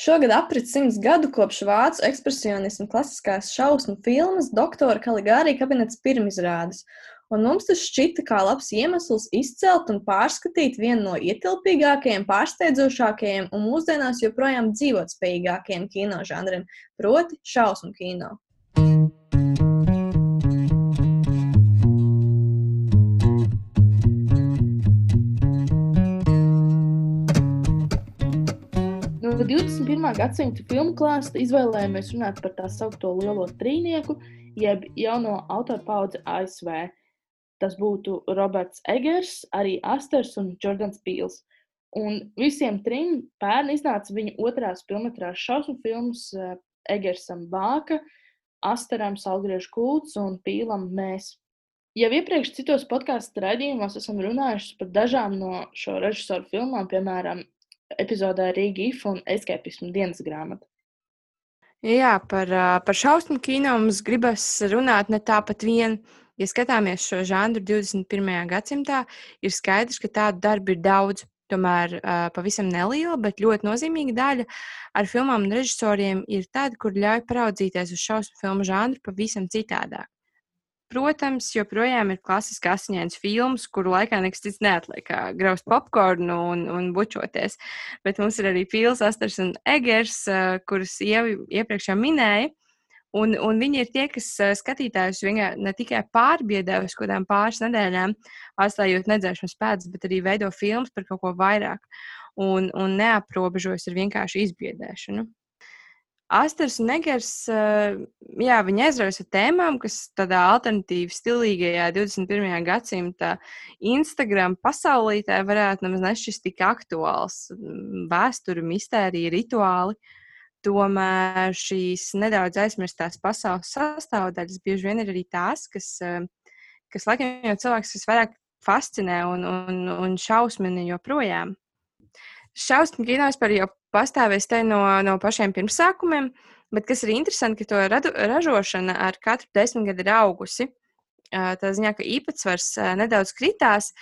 Šogad aprit simts gadu kopš vācu ekspresionisma klasiskās šausmu filmas Doktora Kaligārī kabinets pirmizrādes, un mums tas šķita kā labs iemesls izcelt un pārskatīt vienu no ietilpīgākajiem, pārsteidzošākajiem un mūsdienās joprojām dzīvotspējīgākajiem kinožanriem, proti šausmu kino. 21. gadsimta filmu klāsta izvēlējāmies runāt par tā saucamo lielo trīnieku, jeb jauno autoru paudzi ASV. Tas būtu Roberts Egers, arī Asters un Jordans Pīls. Un visiem trim pērn iznāca viņa otrās filmas šausmu filmas eh, Egersam Bāka, Asteram Salgriežu kults un Pīlam Mēs. Jau iepriekš citos podkāstu raidījumos esam runājuši par dažām no šo režisoru filmām, piemēram, epizodē Rīga IF un Escapismu dienas grāmata. Jā, par, par šausmu kino mums gribas runāt ne tāpat vien. Ja skatāmies šo žanru 21. gadsimtā, ir skaidrs, ka tādu darbu ir daudz. Tomēr pavisam neliela, bet ļoti nozīmīga daļa ar filmām un režisoriem ir tāda, kur ļauj paraudzīties uz šausmu filmu žanru pavisam citādāk. Protams, joprojām ir klasiski asiņains filmas, kuru laikā nekas cits neatliek, kā graust popkornu un, un bučoties. Bet mums ir arī Pīls, Asters un Egers, kurus jau iepriekš jau minēju. Un, un viņi ir tie, kas skatītājus ne tikai pārbiedē uz kādām pāris nedēļām, atstājot nedzēšanas pēdas, bet arī veido filmas par kaut ko vairāk un, un neaprobežojas ar vienkārši izbiedēšanu. Asters un Negers, eh, jā, viņi aizraujas ar tēmām, kas tādā alternatīvi stilīgajā 21. gadsimta Instagram pasaulītē varētu nemaz nešķist tik aktuāls. Vēsture, mistērija, rituāli. Tomēr šīs nedaudz aizmirstās pasaules sastāvdaļas bieži vien ir arī tās, kas, eh, kas laikam jau cilvēks visvairāk fascinē un, un, un šausmina joprojām. Šausmu kino vispār jau pastāvēs te no, no pašiem pirmsākumiem, bet kas ir interesanti, ka to radu, ražošana ar katru desmitgadi ir augusi. Tā ziņā, ka īpatsvars nedaudz kritās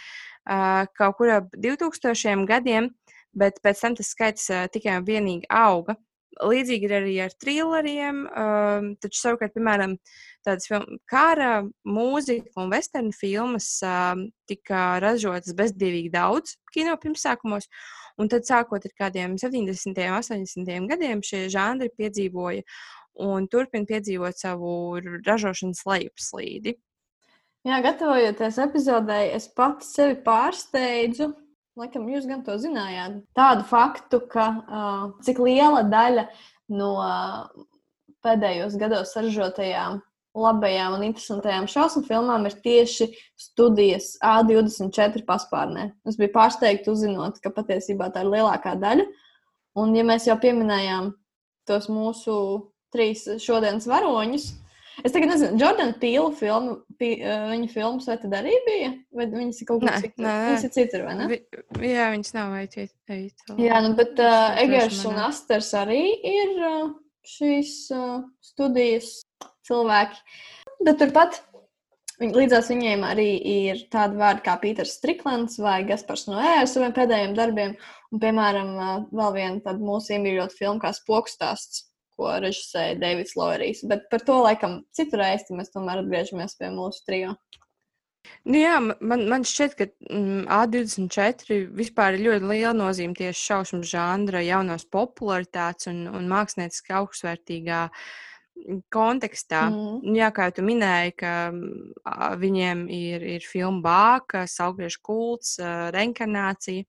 kaut kur ap 2000 gadiem, bet pēc tam tas skaits tikai un vienīgi auga. Līdzīgi ir arī ar thrilleriem, taču savukārt, piemēram, tādas kara, mūzika un western filmas tika ražotas bezdīvīgi daudz kino pirmsākumos, Un tad, sākot ar kādiem 70. un 80. gadiem, šie žanri piedzīvoja un turpina piedzīvot savu ražošanas lejupslīdi. Jā, gatavojoties epizodē, es pati sevi pārsteidzu. Laikam jūs gan to zinājāt. Tādu faktu, ka uh, cik liela daļa no uh, pēdējos gados saražotajām labajām un interesantajām šausmu filmām ir tieši studijas A24 paspārnē. Es biju pārsteigta uzzinot, ka patiesībā tā ir lielākā daļa. Un, ja mēs jau pieminējām tos mūsu trīs šodienas varoņus, es tagad nezinu, Jordana Pīla filmu, pī, viņa filmas vai tad arī bija? Vai viņas ir kaut kas cits? Viņas ir citur, vai ne? Vi, jā, viņas nav vai citur. Jā, nu, bet uh, Egers un Asters arī ir uh, šīs uh, studijas cilvēki. Bet turpat līdzās viņiem arī ir tādi vārdi kā Pīters Striklants vai Gaspars Noē ar saviem pēdējiem darbiem. Un, piemēram, vēl viena mūsu iemīļota filma kā Spokstāsts, ko režisēja Deivids Loverijs. Bet par to laikam citurreiz mēs tomēr atgriežamies pie mūsu trijo. Nu jā, man, man šķiet, ka mm, A24 vispār ir ļoti liela nozīme tieši šausmu žanra, jaunās popularitātes un, un mākslinieciski augstsvērtīgā uh, kontekstā. Mm. Jā, kā jau minēji, ka viņiem ir, ir filma Bāka, Saugriežu kults, reinkarnācija.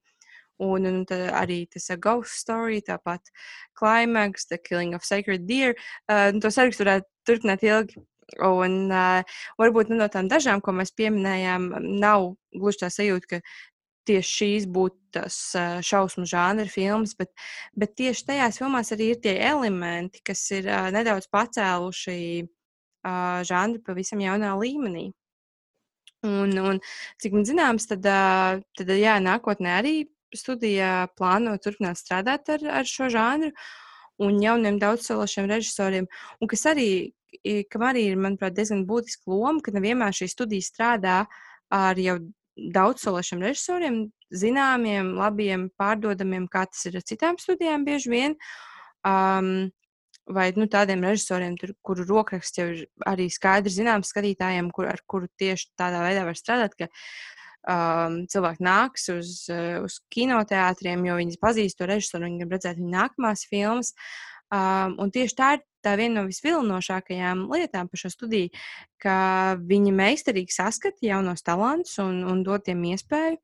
Un, un arī tas ir Ghost Story, tāpat Climax, The Killing of Sacred Deer. Uh, to sarakstu varētu turpināt ilgi. Un uh, varbūt nu, no tām dažām, ko mēs pieminējām, nav gluži tā sajūta, ka tieši šīs būtu tas šausmu žanra filmas, bet, bet tieši tajās filmās arī ir tie elementi, kas ir uh, nedaudz pacēluši uh, žanru pavisam jaunā līmenī. Un, un cik man zināms, tad, uh, tad jā, nākotnē arī studijā plāno turpināt strādāt ar, ar šo žanru un jauniem daudzsološiem režisoriem, un kas arī, kam arī ir, manuprāt, diezgan būtiska loma, ka nevienmēr šī studija strādā ar jau daudzsološiem režisoriem, zināmiem, labiem, pārdodamiem, kā tas ir ar citām studijām bieži vien. Um, vai nu, tādiem režisoriem, tur, kuru rokraksts jau ir arī skaidrs zināms skatītājiem, kur, ar kuru tieši tādā veidā var strādāt. Ka, um, cilvēki nāks uz, uh, uz kinoteātriem, jo viņi pazīst to režisoru, viņi grib redzēt viņa nākamās filmas. Um, un tieši tā ir tā viena no visvilinošākajām lietām par šo studiju, ka viņi meistarīgi saskata jaunos talantus un, un dod tiem iespēju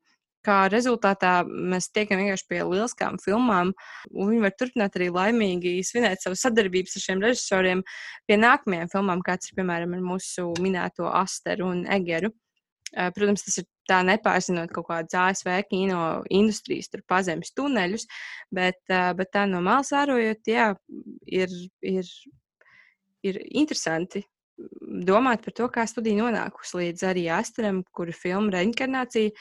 kā rezultātā mēs tiekam vienkārši pie lieliskām filmām, un viņi var turpināt arī laimīgi svinēt savu sadarbības ar šiem režisoriem pie nākamajām filmām, kāds ir piemēram ar mūsu minēto Asteru un Egeru. Protams, tas ir tā nepārzinot kaut kādas ASV kino industrijas, tur pazemes tuneļus, bet, bet tā no malas vērojot, jā, ir, ir, ir interesanti domāt par to, kā studija nonākusi līdz arī Asteram, kura filma Reinkarnācija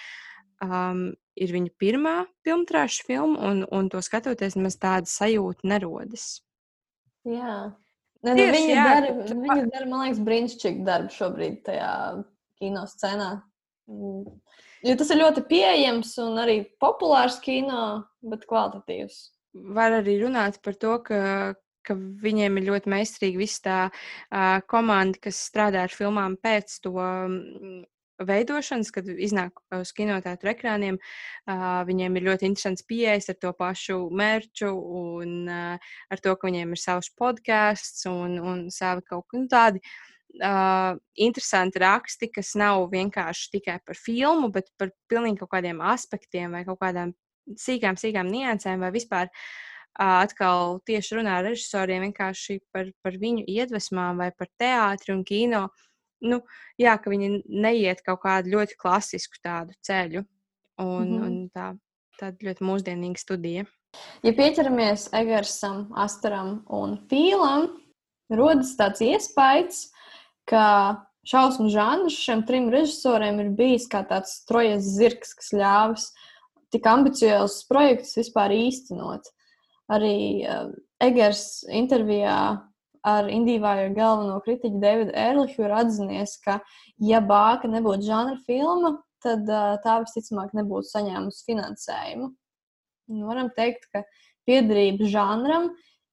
um, ir viņa pirmā filmas filma, un, un to skatoties, nemaz tāda sajūta nerodas. Jā, ne, nu, Tieši, viņa, jā, dara, tu... viņa dara, man liekas, brīnišķīgu darbu šobrīd tajā kino scenā. Mm. Jo tas ir ļoti pieejams un arī populārs kino, bet kvalitatīvs. Var arī runāt par to, ka, ka viņiem ir ļoti meistarīga visa tā uh, komanda, kas strādā ar filmām pēc to veidošanas, kad iznāk uz kinotēātriem ekrāniem. Uh, viņiem ir ļoti interesants pieejas ar to pašu mērķu un uh, ar to, ka viņiem ir savs podkāsts un, un savi kaut kādi tādi. Uh, interesanti raksti, kas nav vienkārši tikai par filmu, bet par pilnīgi kaut kādiem aspektiem vai kaut kādām sīkām, sīkām niansēm vai vispār uh, atkal tieši runā ar režisoriem vienkārši par, par viņu iedvesmām vai par teātri un kino. Uh, nu, jā, ka viņi neiet kaut kādu ļoti klasisku tādu ceļu. Un, mm -hmm. un tā, tāda ļoti mūsdienīga studija. Ja pieķeramies Egersam, Astaram un Fīlam, rodas tāds iespējas, ka šausmu žanrs šiem trim režisoriem ir bijis kā tāds trojas zirgs, kas ļāvis tik ambiciozus projektus vispār īstenot. Arī uh, Egers intervijā ar indīvāju galveno kritiķu Davidu Erlihu ir atzinies, ka, ja bāka nebūtu žanra filma, tad uh, tā visticamāk nebūtu saņēmusi finansējumu. Un varam teikt, ka piedarība žanram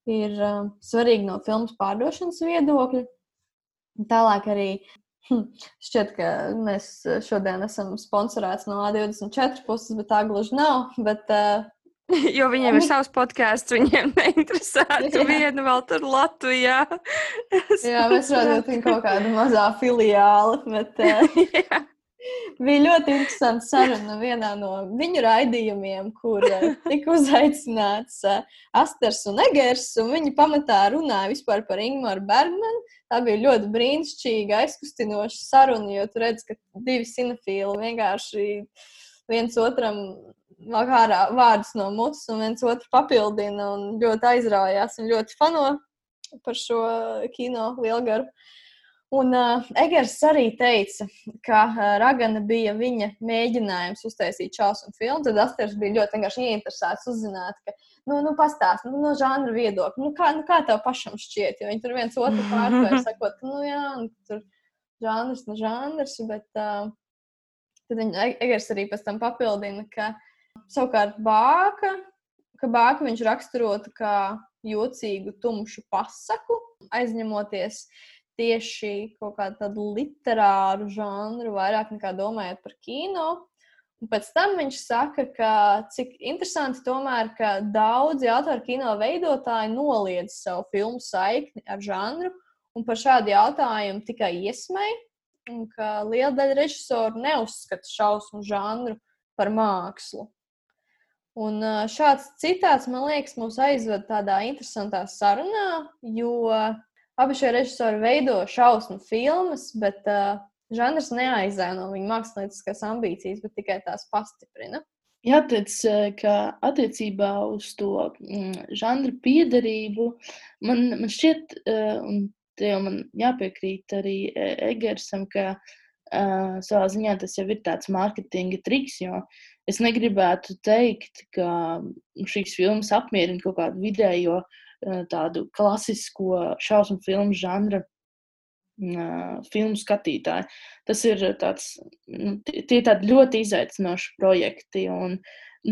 ir uh, svarīga no filmas pārdošanas viedokļa. Tālāk arī hm, šķiet, ka mēs šodien esam sponsorēti no A24 puses, bet tā gluži nav. Bet, uh, Jo viņiem ir savs podkāsts, viņiem neinteresētu vienu vēl tur Latvijā. Jā, mēs redzam, kaut kāda mazā filiāla. Bet, uh, bija ļoti interesanti saruna vienā no viņu raidījumiem, kur uh, tika uzaicināts uh, Asters un Egers, un viņi pamatā runāja vispār par Ingmaru Bergmanu. Tā bija ļoti brīnišķīga, aizkustinoša saruna, jo tu redz, ka divi cinefīli vienkārši viens otram ārā vārdus no mutes, un viens otru papildina un ļoti aizraujās un ļoti fano par šo kino lielgaru. Un uh, Egers arī teica, ka uh, Ragana bija viņa mēģinājums uztaisīt šausmu filmu. Tad Asters bija ļoti vienkārši ieinteresēts uzzināt, ka, nu, nu pastāst nu, no žanra viedokļa, nu, kā, nu, kā tev pašam šķiet, jo viņi tur viens otru pārtvēr, sakot, nu, jā, nu, tur žanrs, nu, žanrs, bet uh, tad viņa Egers arī pēc tam papildina, ka Savukārt bāka, ka bāka viņš raksturotu kā jocīgu, tumšu pasaku, aizņemoties tieši kaut kādu literāru žanru, vairāk nekā domājot par kino. Un pēc tam viņš saka, ka cik interesanti tomēr, ka daudzi autoru kino veidotāji noliedz savu filmu saikni ar žanru un par šādu jautājumu tikai iesmai, un ka liela daļa režisoru neuzskata šausmu žanru par mākslu. Un šāds citāts, man liekas, mūs aizved tādā interesantā sarunā, jo abi šie režisori veido šausmu filmas, bet uh, žanrs neaizēno viņa mākslinieckās ambīcijas, bet tikai tās pastiprina. Jāteic, ka attiecībā uz to mm, žanra piedarību man, man šķiet, un te jau man jāpiekrīt arī Egersam, ka uh, savā ziņā tas jau ir tāds mārketinga triks, jo uh, es negribētu teikt, ka šīs filmas apmierina kaut kādu vidējo eh, tādu klasisko šausmu filmu žanra eh, filmu skatītāju. Tas ir tāds, nu, tie tādi ļoti izaicinoši projekti, un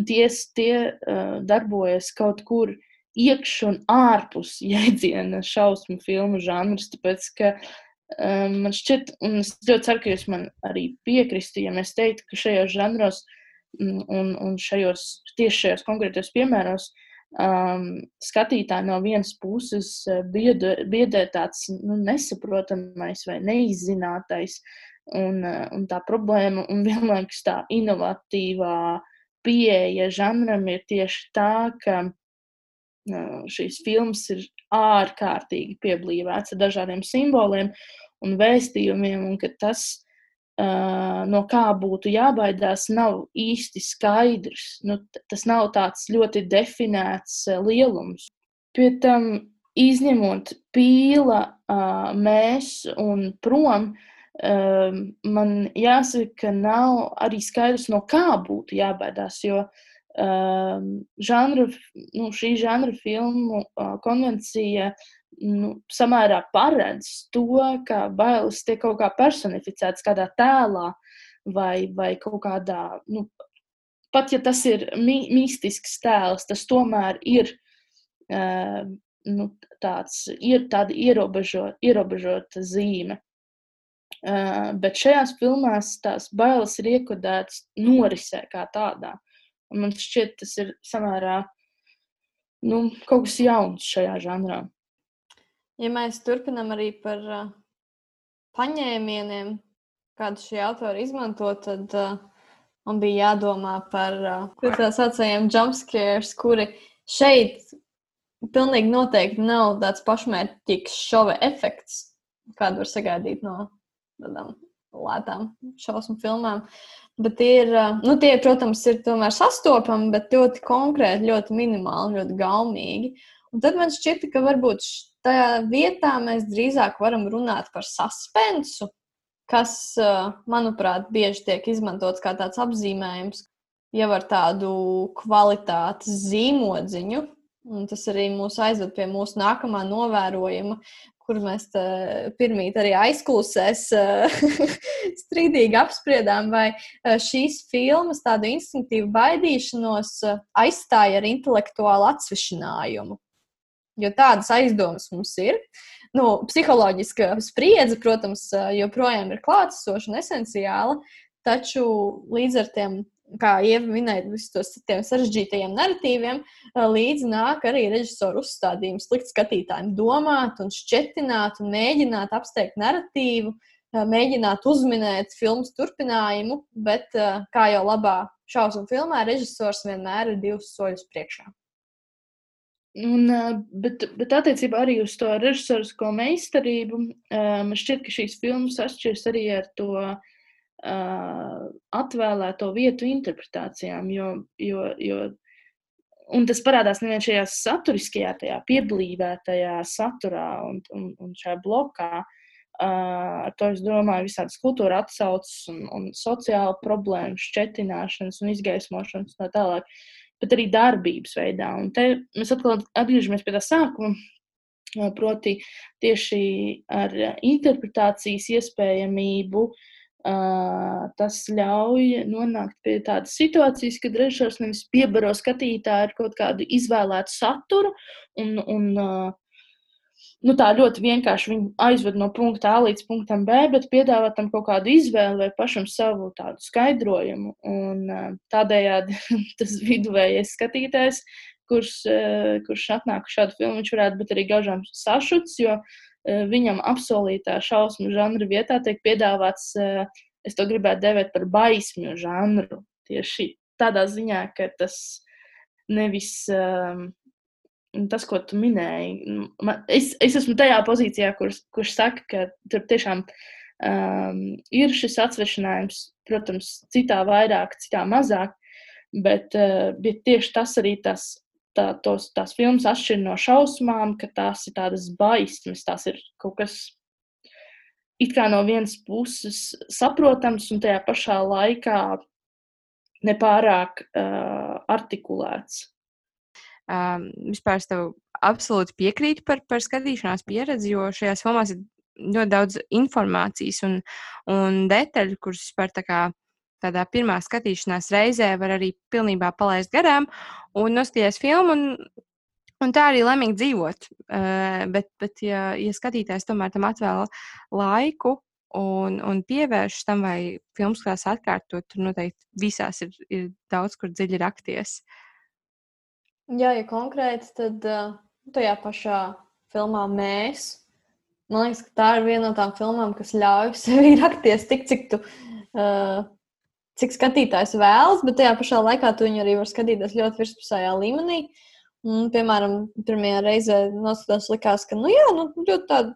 tie, tie uh, darbojas kaut kur iekš un ārpus jēdziena šausmu filmu žanrs. Tāpēc, ka man šķiet, un es ļoti ceru, ka jūs man arī piekristu, ja mēs teiktu, ka šajos žanros mm, un, un šajos tieši šajos konkrētos piemēros um, skatītāji no vienas puses uh, biedē, biedē tāds nu, nesaprotamais vai neizzinātais. Un, uh, un tā problēma, un vienlaikus tā inovatīvā pieeja žanram ir tieši tā, ka šīs filmas ir ārkārtīgi pieblīvēts ar dažādiem simboliem un vēstījumiem, un ka tas, no kā būtu jābaidās, nav īsti skaidrs. Nu, tas nav tāds ļoti definēts lielums. Pie tam, izņemot pīla, mēs un prom, man jāsaka, ka nav arī skaidrs, no kā būtu jābaidās. Jo uh, žanru, nu, šī žanra filmu uh, konvencija nu, samērā paredz to, ka bailes tiek kaut kā personificētas kādā tēlā vai, vai kaut kādā, nu, pat ja tas ir mi mistisks tēls, tas tomēr ir. Uh, nu, tāds ir tāda ierobežo, ierobežota zīme. Uh, bet šajās filmās tās bailes ir iekodētas norisē kā tādā. Un man šķiet, tas ir samērā nu, kaut kas jauns šajā žanrā. Ja mēs turpinām arī par uh, paņēmieniem, kādu šie autori izmanto, tad uh, man bija jādomā par uh, tā saucamajiem jumpscares, kuri šeit pilnīgi noteikti nav tāds pašmērķīgs šova efekts, kādu var sagaidīt no tādām lētām šausmu filmām. Bet tie ir, nu, tie, protams, ir tomēr sastopami, bet ļoti konkrēti, ļoti minimāli, ļoti gaumīgi. Un tad man šķita, ka varbūt tajā vietā mēs drīzāk varam runāt par suspensu, kas, manuprāt, bieži tiek izmantots kā tāds apzīmējums, jau ar tādu kvalitātes zīmodziņu. Un tas arī mūs aizved pie mūsu nākamā novērojuma, kur mēs pirmīt arī aizklausēs strīdīgi apspriedām, vai šīs filmas tādu instinktīvu baidīšanos aizstāja ar intelektuālu atsvešinājumu. Jo tādas aizdomas mums ir. Nu, psiholoģiska spriedze, protams, joprojām ir klātesoša un esenciāla, taču līdz ar tiem kā Ieva minēja, visus tos sarežģītajiem narratīviem, līdzi nāk arī režisoru uzstādījums, likt skatītājiem domāt, un šķetināt, un mēģināt apsteigt narratīvu, mēģināt uzminēt filmas turpinājumu, bet, kā jau labā šausmu filmā, režisors vienmēr ir divus soļus priekšā. Un, bet, bet attiecībā arī uz to režisoru meistarību, man šķiet, ka šīs filmas atšķiras arī ar to uh, uh, atvēlēto vietu interpretācijām. Jo, jo, jo, un tas parādās nevien šajā saturiskajā, tajā pieblīvētajā saturā un, un, un šajā blokā. Uh, ar to es domāju, visādas kultūra atsauces un, un sociāla problēma, šķetināšanas un izgaismošanas un tā tālāk, bet arī darbības veidā. Un te mēs atkal atgriežamies pie tā sākuma, proti tieši ar interpretācijas iespējamību tas ļauj nonākt pie tādas situācijas, kad režisors nevis piebaro skatītāju ar kaut kādu izvēlētu saturu, un, un nu, tā ļoti vienkārši viņu aizved no punkta A līdz punktam B, bet piedāvā tam kaut kādu izvēli vai pašam savu tādu skaidrojumu. Un, tādējādi tas viduvējais skatītājs, kurš, kurš atnāk šādu filmu, viņš varētu būt arī gaužām sašuts, jo viņam apsolītā šausmu žanra vietā tiek piedāvāts, es to gribētu devēt par baismju žanru. Tieši tādā ziņā, ka tas nevis um, tas, ko tu minēji. Man, es, es esmu tajā pozīcijā, kurš, kurš saka, ka tur tiešām um, ir šis atsvešinājums, protams, citā vairāk, citā mazāk, bet, uh, bet tieši tas arī tas tā, tos, tās filmas atšķir no šausmām, ka tās ir tādas baismas, tās ir kaut kas it kā no vienas puses saprotams, un tajā pašā laikā nepārāk uh, artikulēts. Um, vispār es tev absolūti piekrītu par, par skatīšanās pieredzi, jo šajās filmās ir ļoti daudz informācijas un, un detaļu, kuras vispār tā kā tādā pirmā skatīšanās reizē var arī pilnībā palaist garām un noskatīties filmu. Un, Un tā arī laimīgi dzīvot. Uh, bet, bet ja, ja skatītājs tomēr tam atvēl laiku un, un pievērš tam, vai filmas klāsts atkārtot, tur noteikti visās ir, ir daudz, kur dziļi rakties. Jā, ja konkrēti, tad tajā pašā filmā mēs. Man liekas, ka tā ir viena no tām filmām, kas ļauj sev rakties tik, cik tu. Uh, cik skatītājs vēlas, bet tajā pašā laikā tu viņu arī var skatīties ļoti virspusējā līmenī. Un, piemēram, pirmajā reizē noskatās, likās, ka, nu, jā, nu, ļoti tāda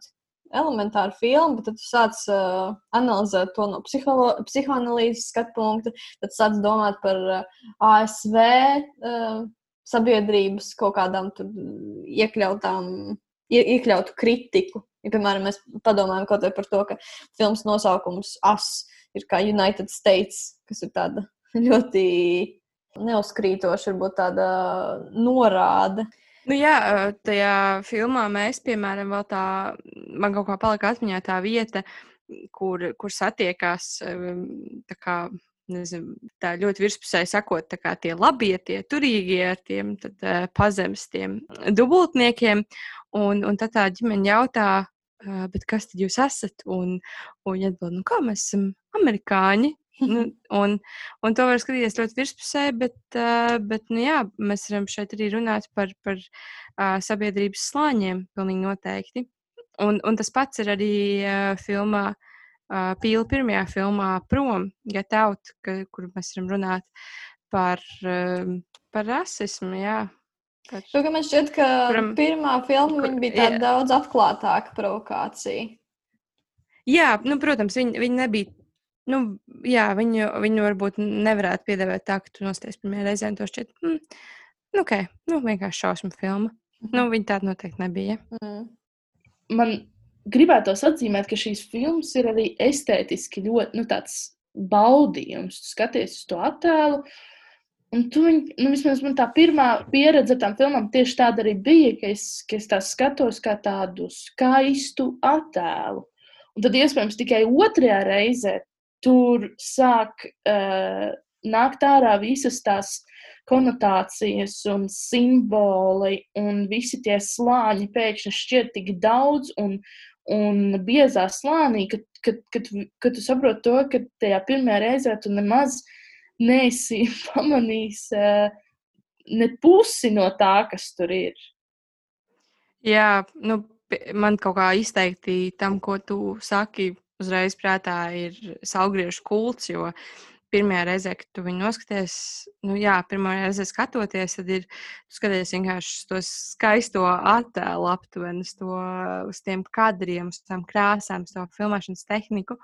elementāra filma, bet tad tu sāc uh, analizēt to no psiholo, psihoanalīzes skatu punkta, tad sāc domāt par uh, ASV uh, sabiedrības kaut kādām tur iekļautām, ie, iekļautu kritiku. Ja, piemēram, mēs padomājam kaut par to, ka filmas nosaukums AS ir kā United States, kas ir tāda ļoti neuzkrītoša, varbūt tāda norāde. Nu jā, tajā filmā mēs, piemēram, vēl tā, man kaut kā palika atmiņā tā vieta, kur, kur satiekās kā, nezinu, tā ļoti virspusēji sakot, tā kā tie labie, tie turīgie ar tiem tad, pazemes, tiem dubultniekiem, un, un tad tā ģimene jautā, bet kas tad jūs esat? Un, un viņi atbild, nu kā mēs esam amerikāņi, nu, un, un to var skatīties ļoti virspusē, bet, uh, bet nu, jā, mēs varam šeit arī runāt par, par uh, sabiedrības slāņiem, pilnīgi noteikti. Un, un tas pats ir arī uh, filmā, uh, Pīla pirmajā filmā Prom, Get Out, ka, kur mēs varam runāt par, uh, par rasismu, jā. Par... To, ka man šķiet, ka kuram, pirmā filma kur, bija tāda jā. daudz atklātāka provokācija. Jā, nu, protams, viņi, viņi nebija Nu, jā, viņu, viņu varbūt nevarētu piedāvāt tā, ka tu nosties pirmajā reizē un to šķiet, mm, nu, ok, nu, vienkārši šausmu filma. Nu, mhm. viņa tāda noteikti nebija. Mm. Man gribētos atzīmēt, ka šīs filmas ir arī estētiski ļoti, nu, tāds baudījums. Tu skaties uz to attēlu, un tu viņu, nu, vismaz man tā pirmā pieredze ar tām filmām tieši tāda arī bija, ka es, ka es tā skatos kā tādu skaistu attēlu. Un tad, iespējams, tikai otrajā reizē tur sāk uh, nākt ārā visas tās konotācijas un simboli, un visi tie slāņi pēkšņi šķiet tik daudz un, un biezā slānī, ka, ka, ka, ka tu saproti to, ka tajā pirmajā reizē tu nemaz neesi pamanījis uh, ne pusi no tā, kas tur ir. Jā, nu, man kaut kā izteikti tam, ko tu saki, uzreiz prātā ir salgriežu kults, jo pirmajā reizē, kad tu viņu noskaties, nu jā, pirmā reize skatoties, tad ir skaties vienkārši to skaisto attēlu aptuveni, uz, to, uz tiem kadriem, uz tām krāsām, uz to filmēšanas tehniku.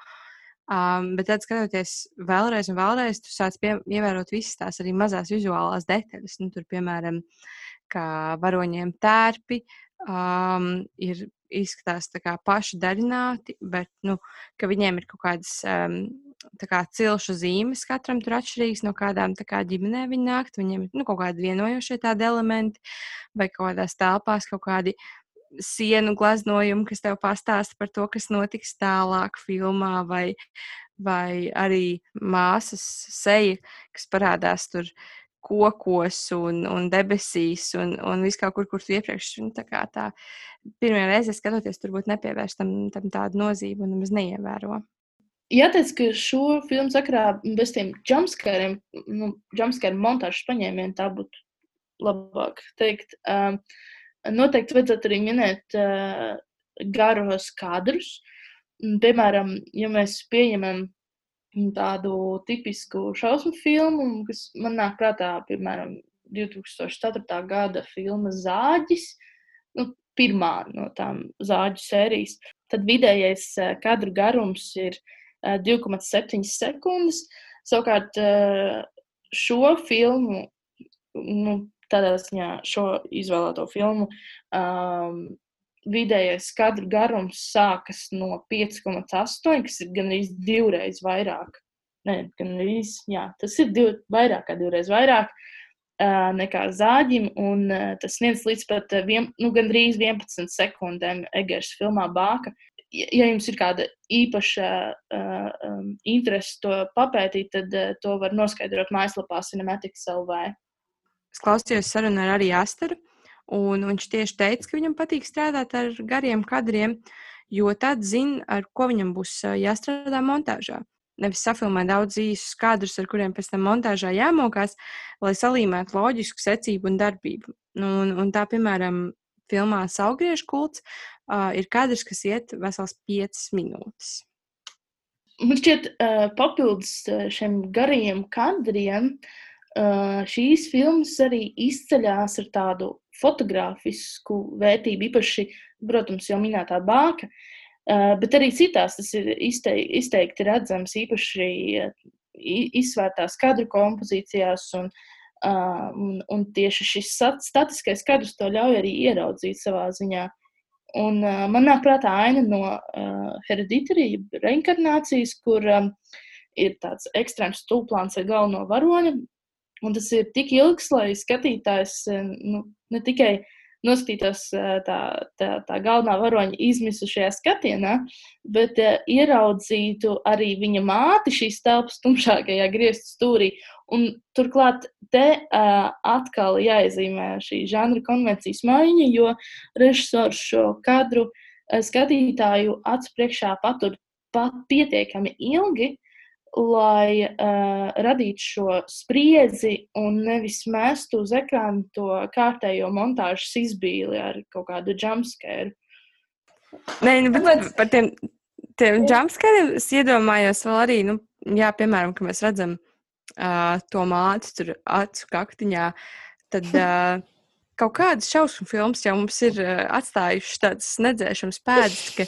Um, bet tad, skatoties vēlreiz un vēlreiz, tu sāc pie, ievērot visas tās arī mazās vizuālās detaļas. Nu, tur, piemēram, kā varoņiem tērpi, um, ir izskatās kā paši daļināti, bet nu, viņiem ir kaut kādas um, kā cilšu zīmes, katram tur atšķirīgas no kādām kā, ģimenēm viņi nāk. Viņiem ir nu, kaut kādi vienojošie tādi elementi, vai kaut kādās telpās kaut kādi sienu glaznojumi, kas tev pastāsta par to, kas notiks tālāk filmā, vai, vai arī māsas seja, kas parādās tur kokos un, un debesīs un, un viss kaut kur, kur tu iepriekš nu, tā kā tā pirmā reize skatoties, tur būtu nepievērst tam, tam tādu nozīmi un nemaz neievēro. Jāteic, ka šo filmu sakarā bez tiem jumpscariem, nu, jumpscare montāžas paņēmieniem tā būtu labāk teikt. Um, noteikti vajadzētu arī minēt uh, garos kadrus. Piemēram, ja mēs pieņemam tādu tipisku šausmu filmu, kas man nāk prātā, piemēram, 2004. gada filma Zāģis, nu, pirmā no tām zāģu sērijas. Tad vidējais eh, kadru garums ir 2,7 eh, sekundes. Savukārt eh, šo filmu, nu, tādā ziņā šo izvēlēto filmu, um, vidējais kadru garums sākas no 5,8, kas ir gandrīz divreiz vairāk. Nē, gandrīz, jā, tas ir div, vairāk kā divreiz vairāk uh, nekā zāģim, un uh, tas sniedz līdz pat uh, vien, nu, gandrīz 11 sekundēm Egers filmā Bāka. Ja jums ir kāda īpaša uh, um, interese to papētīt, tad uh, to var noskaidrot mājaslapā Cinematics LV. Es klausījos sarunu ar arī Asteru. Un viņš tieši teica, ka viņam patīk strādāt ar gariem kadriem, jo tad zina, ar ko viņam būs jāstrādā montāžā. Nevis safilmēt daudz īsus kadrus, ar kuriem pēc tam montāžā jāmokās, lai salīmētu loģisku secību un darbību. Nu, un, un tā, piemēram, filmā Saugriežu kults uh, ir kadrs, kas iet vesels 5 minūtes. Man šķiet, uh, papildus šiem garajiem kadriem, uh, šīs filmas arī izceļas ar tādu fotografisku vērtību, īpaši, protams, jau minētā bāka. Uh, bet arī citās tas ir izteikti, izteikti redzams, īpaši izsvērtās kadru kompozīcijās un uh, un, un tieši šis statiskais kadrs to ļauj arī ieraudzīt savā ziņā. Un, uh, man nāk prātā aina no uh, hereditārija reinkarnācijas, kur um, ir tāds ekstrēms stūplāns ar galveno varoni. Un tas ir tik ilgs, lai skatītājs nu, ne tikai uh, noskatītos tā, tā, tā galvenā varoņa izmisušajā skatienā, bet ieraudzītu arī viņa māti šīs telpas tumšākajā grieztu stūrī. Un turklāt te uh, atkal jāiezīmē šī žanra konvencijas maiņa, jo režisors šo kadru uh, skatītāju acu priekšā patur pat pietiekami ilgi, lai uh, radītu šo spriedzi un nevis mestu uz ekrāna to kārtējo montāžas izbīli ar kaut kādu jumpscare. Nē, nu, bet Tāpēc... par tiem, tiem jumpscariem es iedomājos vēl arī, nu, jā, piemēram, ka mēs redzam uh, to māti tur acu kaktiņā, tad. Uh, kaut kādas šausmu filmas jau mums ir uh, atstājušas tādas nedzēšamas pēdas, ka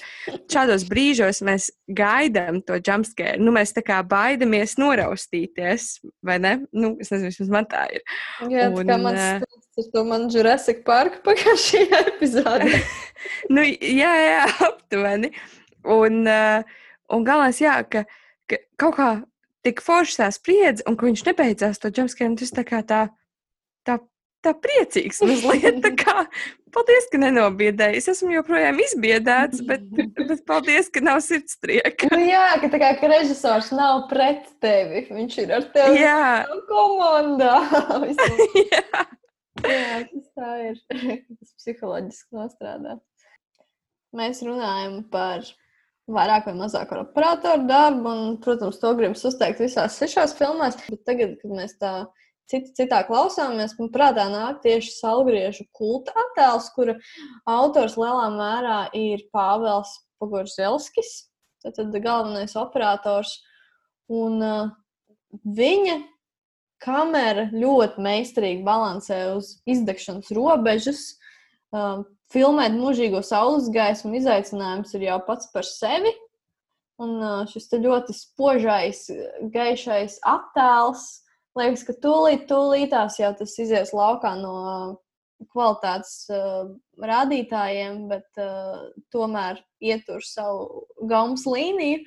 šādos brīžos mēs gaidām to jumpscare. Nu, mēs tā kā baidamies noraustīties, vai ne? Nu, es nezinu, vismaz man tā ir. Jā, un, tā kā man uh, ar to man Jurassic Park pagājušajā epizodē. nu, jā, jā, aptuveni. Un, uh, un galvenais, jā, ka, ka kaut kā tik forši tā spriedzi, un ka viņš nebeidzās to jumpscare, un tas tā kā tā, tā tā priecīgs mazliet. Tā kā, paldies, ka nenobiedēji. Es esmu joprojām izbiedēts, bet, bet paldies, ka nav sirdstrieka. Nu, jā, ka tā kā ka režisors nav pret tevi. Viņš ir ar tevi jā. komandā. jā. jā, tas tā ir. Tas psiholoģiski nostrādā. Mēs runājam par vairāk vai mazāk ar operatoru darbu, un, protams, to gribam uzteikt visās sešās filmās. Bet tagad, kad mēs tā cit, citā klausāmies, man prātā nāk tieši salgriežu kulta attēls, kura autors lielā mērā ir Pāvils Pogorzelskis, tad, galvenais operators. Un uh, viņa kamera ļoti meistarīgi balansē uz izdegšanas robežas. Uh, filmēt mūžīgo saules gaismu izaicinājums ir jau pats par sevi. Un uh, šis ļoti spožais, gaišais attēls liekas, ka tūlīt, tūlītās jau tas izies laukā no kvalitātes uh, rādītājiem, bet uh, tomēr ietur savu gaumas līniju.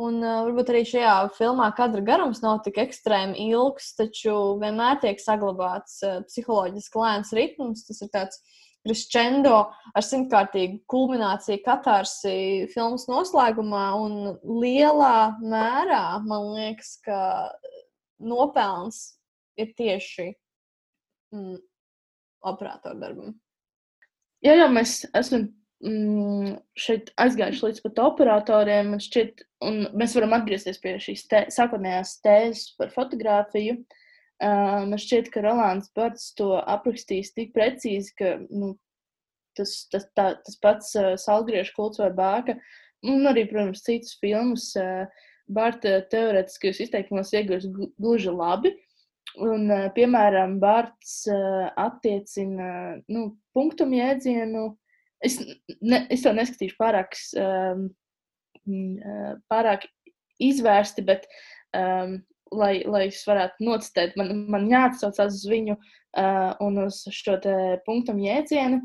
Un uh, varbūt arī šajā filmā kadra garums nav tik ekstrēmi ilgs, taču vienmēr tiek saglabāts uh, psiholoģiski lēns ritms. Tas ir tāds crescendo ar simtkārtīgu kulmināciju katarsi filmas noslēgumā. Un lielā mērā man liekas, ka nopelns ir tieši mm, operatoru darbam. Jā, jā, mēs esam mm, šeit aizgājuši līdz pat operatoriem. Šķiet, mēs varam atgriezties pie šīs tē, sākotnējās tēzes par fotografiju. Uh, man šķiet, ka Rolands Barts to aprakstījis tik precīzi, ka nu, tas, tas, tā, tas pats uh, Salgriežu kults vai Bāka, un arī, protams, citas filmas uh, Bārta teorētiskajos izteikumos iegūst gluži labi. Un, eh, piemēram, Bārts eh, attiecina nu, punktumu jēdzienu. Es, ne, es to neskatīšu pārāk, um, pārāk izvērsti, bet, um, lai, lai es varētu nocitēt, man, man jāatsaucas uz viņu uh, un uz šo punktumu jēdzienu.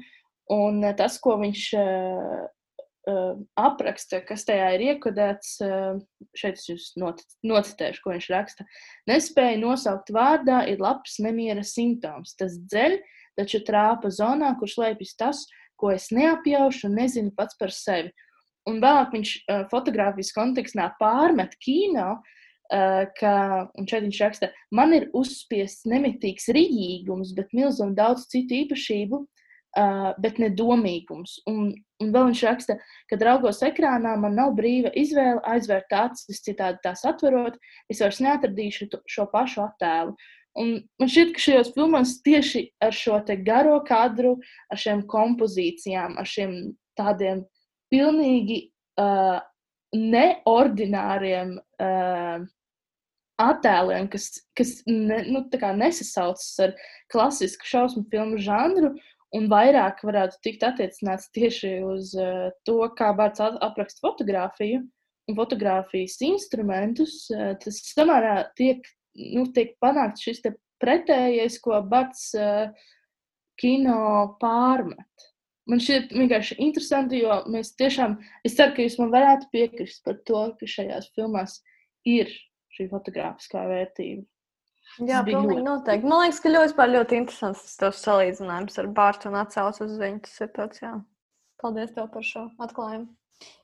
Un tas, ko viņš uh, apraksta, kas tajā ir iekodēts. Uh, šeit es jūs nocitēšu, ko viņš raksta. Nespēja nosaukt vārdā ir labs nemiera simptoms. Tas dzeļ, taču trāpa zonā, kur slēpjas tas, ko es neapjaušu un nezinu pats par sevi. Un vēlāk viņš uh, fotografijas kontekstā pārmet kino, uh, ka, un šeit viņš raksta, man ir uzspiests nemitīgs rīgums, bet milzīgi daudz citu īpašību, bet ne domīgums. Un, un vēl viņš raksta, ka draugos ekrānā man nav brīva izvēle aizvērt acis, citādi tās atverot, es vairs neatradīšu šo pašu attēlu. Un man šķiet, ka šajos filmos tieši ar šo garo kadru, ar šiem kompozīcijām, ar šiem tādiem pilnīgi uh, neordināriem uh, attēliem, kas, kas ne, nu, nesasaucas ar klasisku šausmu filmu žanru, un vairāk varētu tikt attiecināts tieši uz uh, to, kā Bārts apraksta fotografiju un fotografijas instrumentus. Uh, tas samērā tiek, nu, tiek panākts šis pretējais, ko Bārts uh, kino pārmet. Man šķiet vienkārši interesanti, jo mēs tiešām, es ceru, ka jūs man varētu piekrist par to, ka šajās filmās ir šī fotografiskā vērtība. Jā, pilnīgi ļoti... noteikti. Man liekas, ka ļoti, ļoti interesants tas salīdzinājums ar Bārtu un atsauc uz viņu. Tas ir tāds, jā. Paldies tev par šo atklājumu.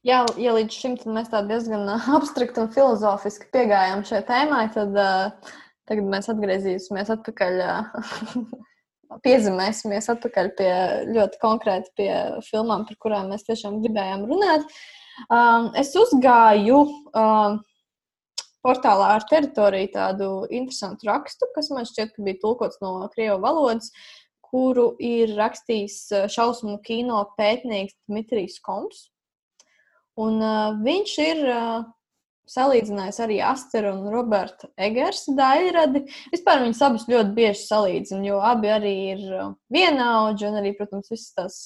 Jā, ja līdz šim mēs tā diezgan abstrakt un filozofiski piegājām šai tēmai, tad uh, tagad mēs atgriezīsimies atpakaļ. Uh, Piezemēsimies atpakaļ pie ļoti konkrēti pie filmām, par kurām mēs tiešām gribējām runāt. Um, es uzgāju uh, portālā ar teritoriju tādu interesantu rakstu, kas man šķiet, ka bija tulkots no krievu valodas, kuru ir rakstījis eh, šausmu kino pētnieks Dmitrijs Koms. Un, uh, viņš ir uh, salīdzinājis arī Asteru un Roberta Egersa daļradi. Vispār viņus abus ļoti bieži salīdzina, jo abi arī ir vienaudži, un arī, protams, viss tas,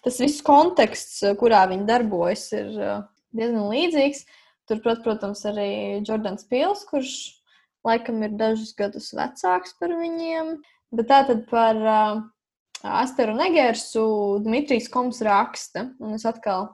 tas viss konteksts, kurā viņi darbojas, ir diezgan līdzīgs. Turpat, protams, arī Jordans Pils, kurš laikam ir dažus gadus vecāks par viņiem. Bet tā tad par uh, Asteru Negersu Dmitrijs Koms raksta, un es atkal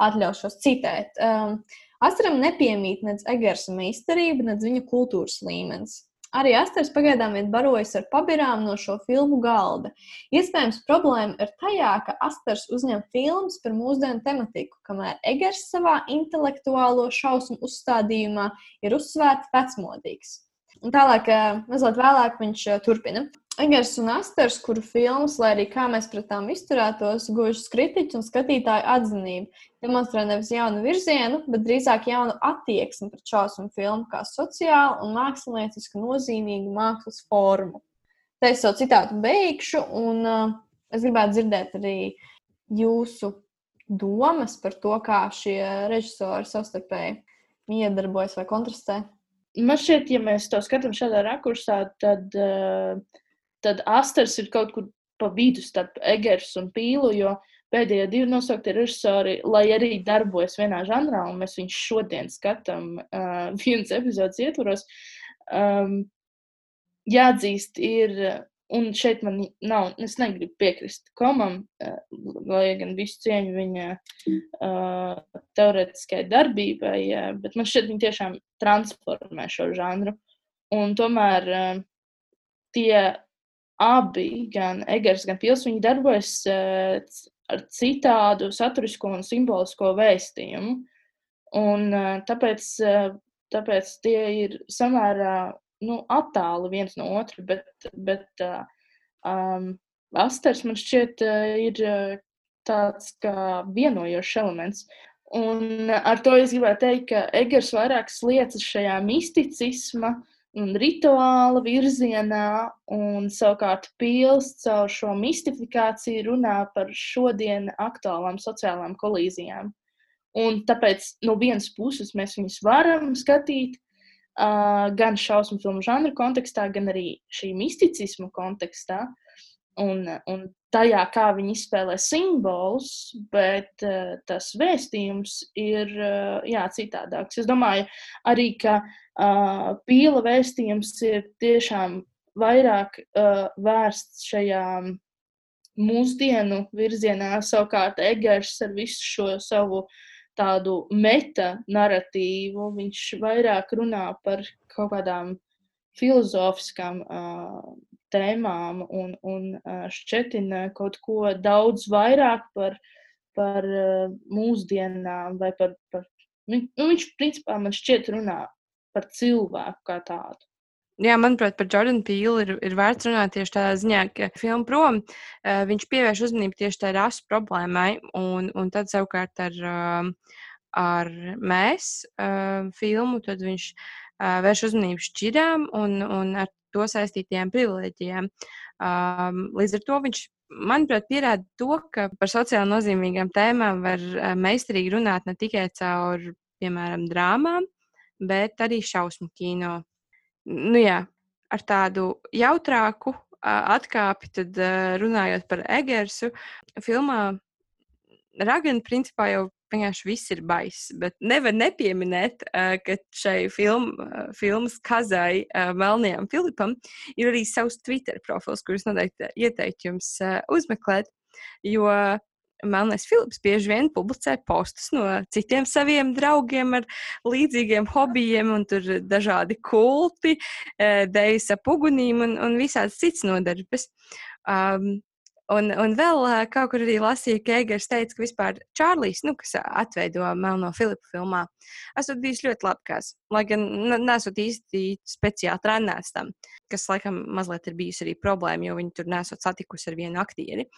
atļaušos citēt. Um, Asteram nepiemīt nec Egersa meistarība, nec viņa kultūras līmenis. Arī Asters pagaidām vien barojas ar pabirām no šo filmu galda. Iespējams, problēma ir tajā, ka Asters uzņem filmas par mūsdienu tematiku, kamēr Egers savā intelektuālo šausmu uzstādījumā ir uzsvērts vecmodīgs. Un tālāk, mazliet vēlāk, viņš turpina. Egers un Asters, kuru filmas, lai arī kā mēs pret tām izturētos, guvušas kritiķu un skatītāju atzinību, demonstrē nevis jaunu virzienu, bet drīzāk jaunu attieksmi pret šausmu filmu kā sociālu un māksliniecisku nozīmīgu mākslas formu. Te es savu citātu beigšu, un uh, es gribētu dzirdēt arī jūsu domas par to, kā šie režisori savstarpēji iedarbojas vai kontrastē. Man šķiet, ja mēs to skatām šādā rakursā, tad uh, tad Asters ir kaut kur pa vidu starp Egers un Pīlu, jo pēdējie divi nosauktie režisori, lai arī darbojas vienā žanrā, un mēs viņus šodien skatām uh, vienas epizodes ietvaros, um, jāatzīst, ir, un šeit man nav, es negribu piekrist komam, uh, lai gan visu cieņu viņa uh, teorētiskai darbībai, uh, bet man šķiet, viņi tiešām transformē šo žanru. Un tomēr uh, tie abi, gan Egers, gan Pils, viņi darbojas uh, ar citādu saturisko un simbolisko vēstījumu. Un, uh, tāpēc, uh, tāpēc tie ir samērā nu, attāli viens no otra, bet, bet uh, um, Asters man šķiet uh, ir uh, tāds kā vienojošs elements. Un ar to es gribētu teikt, ka Egers vairāk sliecas šajā misticisma un rituāla virzienā, un savukārt pils caur šo mistifikāciju runā par šodien aktuālām sociālām kolīzijām. Un tāpēc no vienas puses mēs viņus varam skatīt gan šausmu filmu žanra kontekstā, gan arī šī misticismu kontekstā. Un, un tajā, kā viņi izspēlē simbolus, bet uh, tas vēstījums ir uh, jā, citādāks. Es domāju, arī ka uh, pīla vēstījums ir tiešām vairāk uh, vērsts šajā mūsdienu virzienā. Savukārt Egers ar visu šo savu tādu meta narratīvu, viņš vairāk runā par kaut kādām filozofiskām uh, tēmām un, un uh, šķetina kaut ko daudz vairāk par, par uh, mūsdienām par, par nu, viņš principā man šķiet runā par cilvēku kā tādu. Jā, manuprāt, par Jordanu Pīlu ir, ir vērts runāt tieši tādā ziņā, ka filmu prom uh, viņš pievērš uzmanību tieši tai rasu problēmai, un, un tad savukārt ar, uh, ar mēs uh, filmu, viņš uh, vērš uzmanību šķirām un, un ar to saistītajām privilēģijām. Um, līdz ar to viņš, manuprāt, pierāda to, ka par sociāli nozīmīgām tēmām var meistarīgi runāt ne tikai caur, piemēram, drāmām, bet arī šausmu kino nu, jā, ar tādu jautrāku atkāpi, tad runājot par Egersu, filmā Ragana principā jau vienkārši viss ir baiss. Bet nevar nepieminēt, ka šai film, filmas kazai Melnajam Filipam ir arī savs Twitter profils, kurus noteikti ieteiktu jums uzmeklēt. Jo Melnais Filips bieži vien publicē postus no citiem saviem draugiem ar līdzīgiem hobijiem, un tur dažādi kulti, eh, dejas ap ugunīm un, un visādas citas nodarbes. Um, Un, un vēl kaut kur arī lasīju, ka Eigars teica, ka vispār Čārlis, nu, kas atveido Melno Filipu filmā, esot bijis ļoti labs. Lai gan nesot īsti speciāli trenēts tam, kas laikam mazliet ir bijusi arī problēma, jo viņi tur nesot satikusi ar vienu aktieri.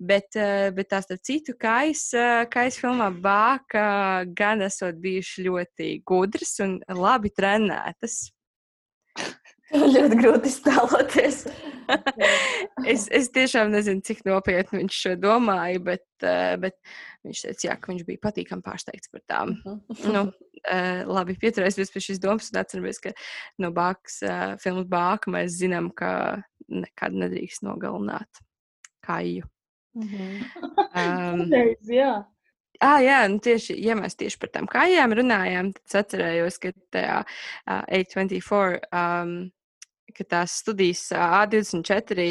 Bet, bet tās ar citu kais, kais filmā Bāka gan esot bijuši ļoti gudras un labi trenētas. ļoti grūti iztēloties. es, es tiešām nezinu, cik nopietni viņš šo domāja, bet, uh, bet viņš teica, jā, ka viņš bija patīkami pārsteigts par tām. nu, uh, labi, pieturēsimies pie šīs domas un atceramies, ka no Bākas, uh, filmas Bāka mēs zinām, ka nekad nedrīkst nogalināt kāju. Mm -hmm. um, jā. Ah, jā, nu tieši, ja mēs tieši par tām kājām runājām, tad es atcerējos, ka tajā uh, 824 um, ka tās studijas A24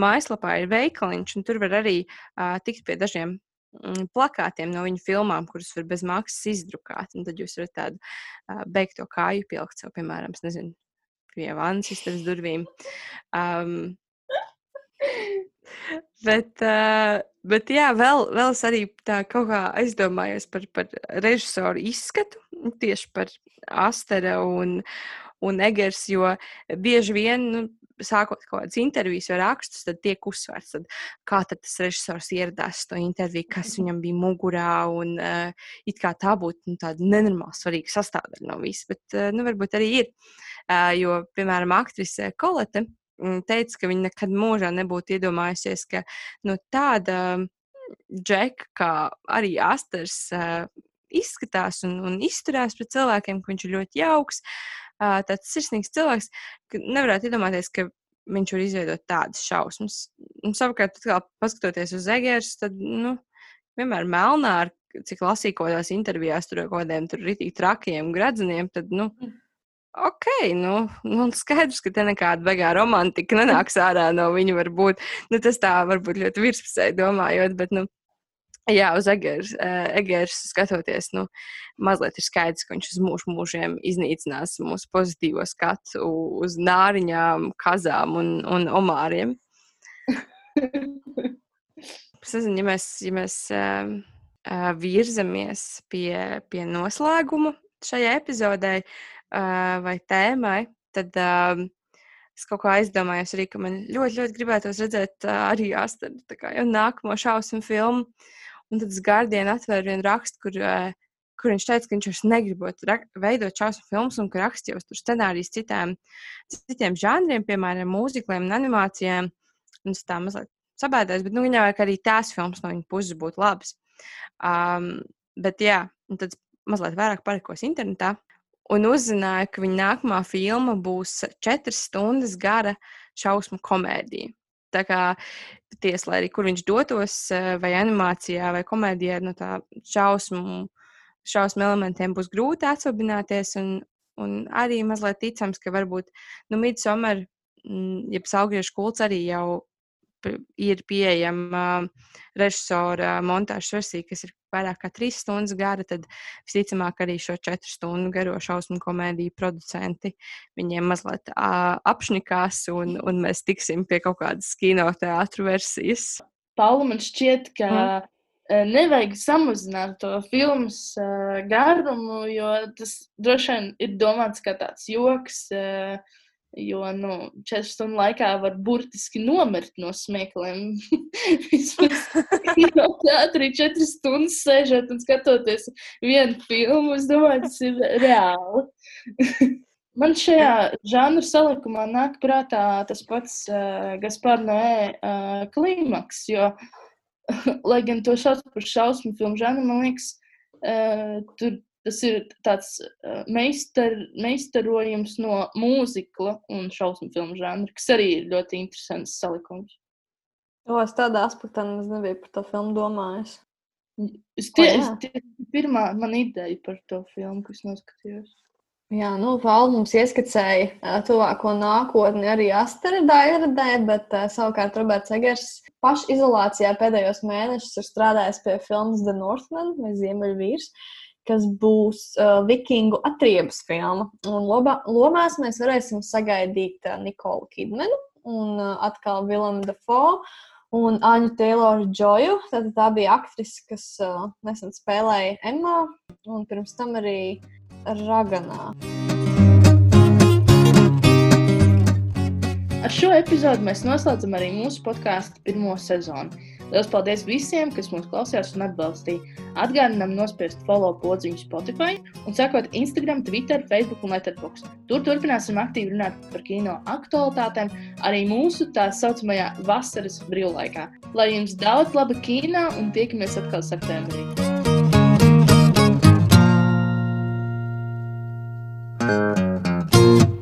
mājaslapā ir veikaliņš, un tur var arī uh, tikt pie dažiem mm, plakātiem no viņu filmām, kurus var bez maksas izdrukāt. Un tad jūs varat tādu uh, beigto kāju pielikt sev, piemēram, nezinu, pie vannas istabas durvīm. Um, bet, uh, bet jā, vēl, vēl es arī tā kaut kā aizdomājos par, par režisoru izskatu, tieši par Astera un, un Egers, jo bieži vien, nu, sākot kaut kādas intervijas vai rakstus, tad tiek uzsvērts, tad, kā tad tas režisors ieradās to interviju, kas mhm. viņam bija mugurā, un uh, it kā tā būtu nu, tāda nenormāli svarīga sastāvdaļa no visa, bet uh, nu, varbūt arī ir, uh, jo, piemēram, aktrise Kolete teica, ka viņa nekad mūžā nebūtu iedomājusies, ka nu, tāda džeka, kā arī Asters, uh, izskatās un, un izturās pret cilvēkiem, ka viņš ir ļoti jauks. Uh, tāds sirsnīgs cilvēks, ka nevarētu iedomāties, ka viņš var izveidot tādas šausmas. Un, savukārt, kā paskatoties uz Egeru, tad nu, vienmēr melnā, ar, cik lasīju kaut kādās intervijās tur kaut kādiem rītīgi trakiem gradzeniem, tad, nu, mm. Ok, nu, nu, skaidrs, ka te nekāda beigā romantika nenāks ārā no viņa varbūt. Nu, tas tā varbūt ļoti virspusēji domājot, bet, nu, Jā, uz Egeras, Egeras skatoties, nu, mazliet ir skaidrs, ka viņš uz mūžu mūžiem iznīcinās mūsu pozitīvo skatu uz nāriņām, kazām un, un omāriem. es nezinu, ja mēs, ja mēs uh, uh, virzamies pie, pie noslēguma šajai epizodei uh, vai tēmai, tad uh, es kaut kā aizdomājos arī, ka man ļoti, ļoti gribētos redzēt uh, arī Astaru jau nākamo šausmu filmu. Un tad Guardian atvēra vienu rakstu, kur, uh, kur viņš teica, ka viņš vairs negribot veidot šausmu filmas un ka rakstījos tur scenārijus citām, citiem žanriem, piemēram, mūzikliem un animācijām. Un es tā mazliet sabēdājos, bet nu, viņai vajag arī tās filmas no viņa puses būt labas. Um, bet jā, un tad mazliet vairāk palikos internetā un uzzināju, ka viņa nākamā filma būs četras stundas gara šausmu komēdija. Tā kā patiesi, lai arī kur viņš dotos, eh, vai animācijā, vai komēdijā, no tā šausmu, šausmu elementiem būs grūti atsvabināties. Un, un arī mazliet ticams, ka varbūt nu, Midsummer, mm, jeb Saugriešu kults arī jau ir pieejama režisora montāžas versija, kas ir vairāk kā trīs stundas gara, tad visticamāk arī šo četru stundu garo šausmu komēdiju producenti viņiem mazliet uh, apšnikās, un, un mēs tiksim pie kaut kādas kinoteātru versijas. Paula, man šķiet, ka mm. nevajag samazināt to filmu uh, garumu, jo tas droši vien ir domāts kā tāds joks. Uh, Jo nu, 4 stundu laikā var burtiski nomirt no smiekliem. Vismaz no teātrī 4 stundas sēžot un skatoties vienu filmu, es domāju, tas ir reāli. Man šajā žanru salikumā nāk prātā tas pats uh, Gaspar Noē uh, klimaks, jo, lai gan to sauc par šausmu filmu žanru, man liekas, uh, tur tas ir tāds meistar, meistarojums no mūzikla un šausmu filmu žanra, kas arī ir ļoti interesants salikums. O, es tādā aspektā nebiju par to filmu domājis. Es tie, es tie, pirmā man ideja par to filmu, kas noskatījos. Jā, nu, Val mums ieskicēja uh, tuvāko nākotni arī Asteroidā ieradē, bet uh, savukārt Roberts Egers pašizolācijā pēdējos mēnešus ir strādājis pie filmas The Northman vai Ziemeļvīrs. Uh, kas būs uh, vikingu atriebas filma. Un loba, lomās mēs varēsim sagaidīt uh, Nikolu Kidmanu un uh, atkal Vilamu Dafoe un Aņu Tayloru Džoju. Tātad tā bija aktrise, kas uh, nesen spēlēja Emma un pirms tam arī Raganā. Ar šo epizodu mēs noslēdzam arī mūsu podkāstu pirmo sezonu. Lielas paldies visiem, kas mūs klausījās un atbalstīja. Atgādinām nospiest follow podziņu Spotify un sekot Instagram, Twitter, Facebook un Letterboxd. Tur turpināsim aktīvi runāt par kino aktualitātēm arī mūsu tā saucamajā vasaras brīvlaikā. Lai jums daudz laba kino un tiekamies atkal septembrī! thank you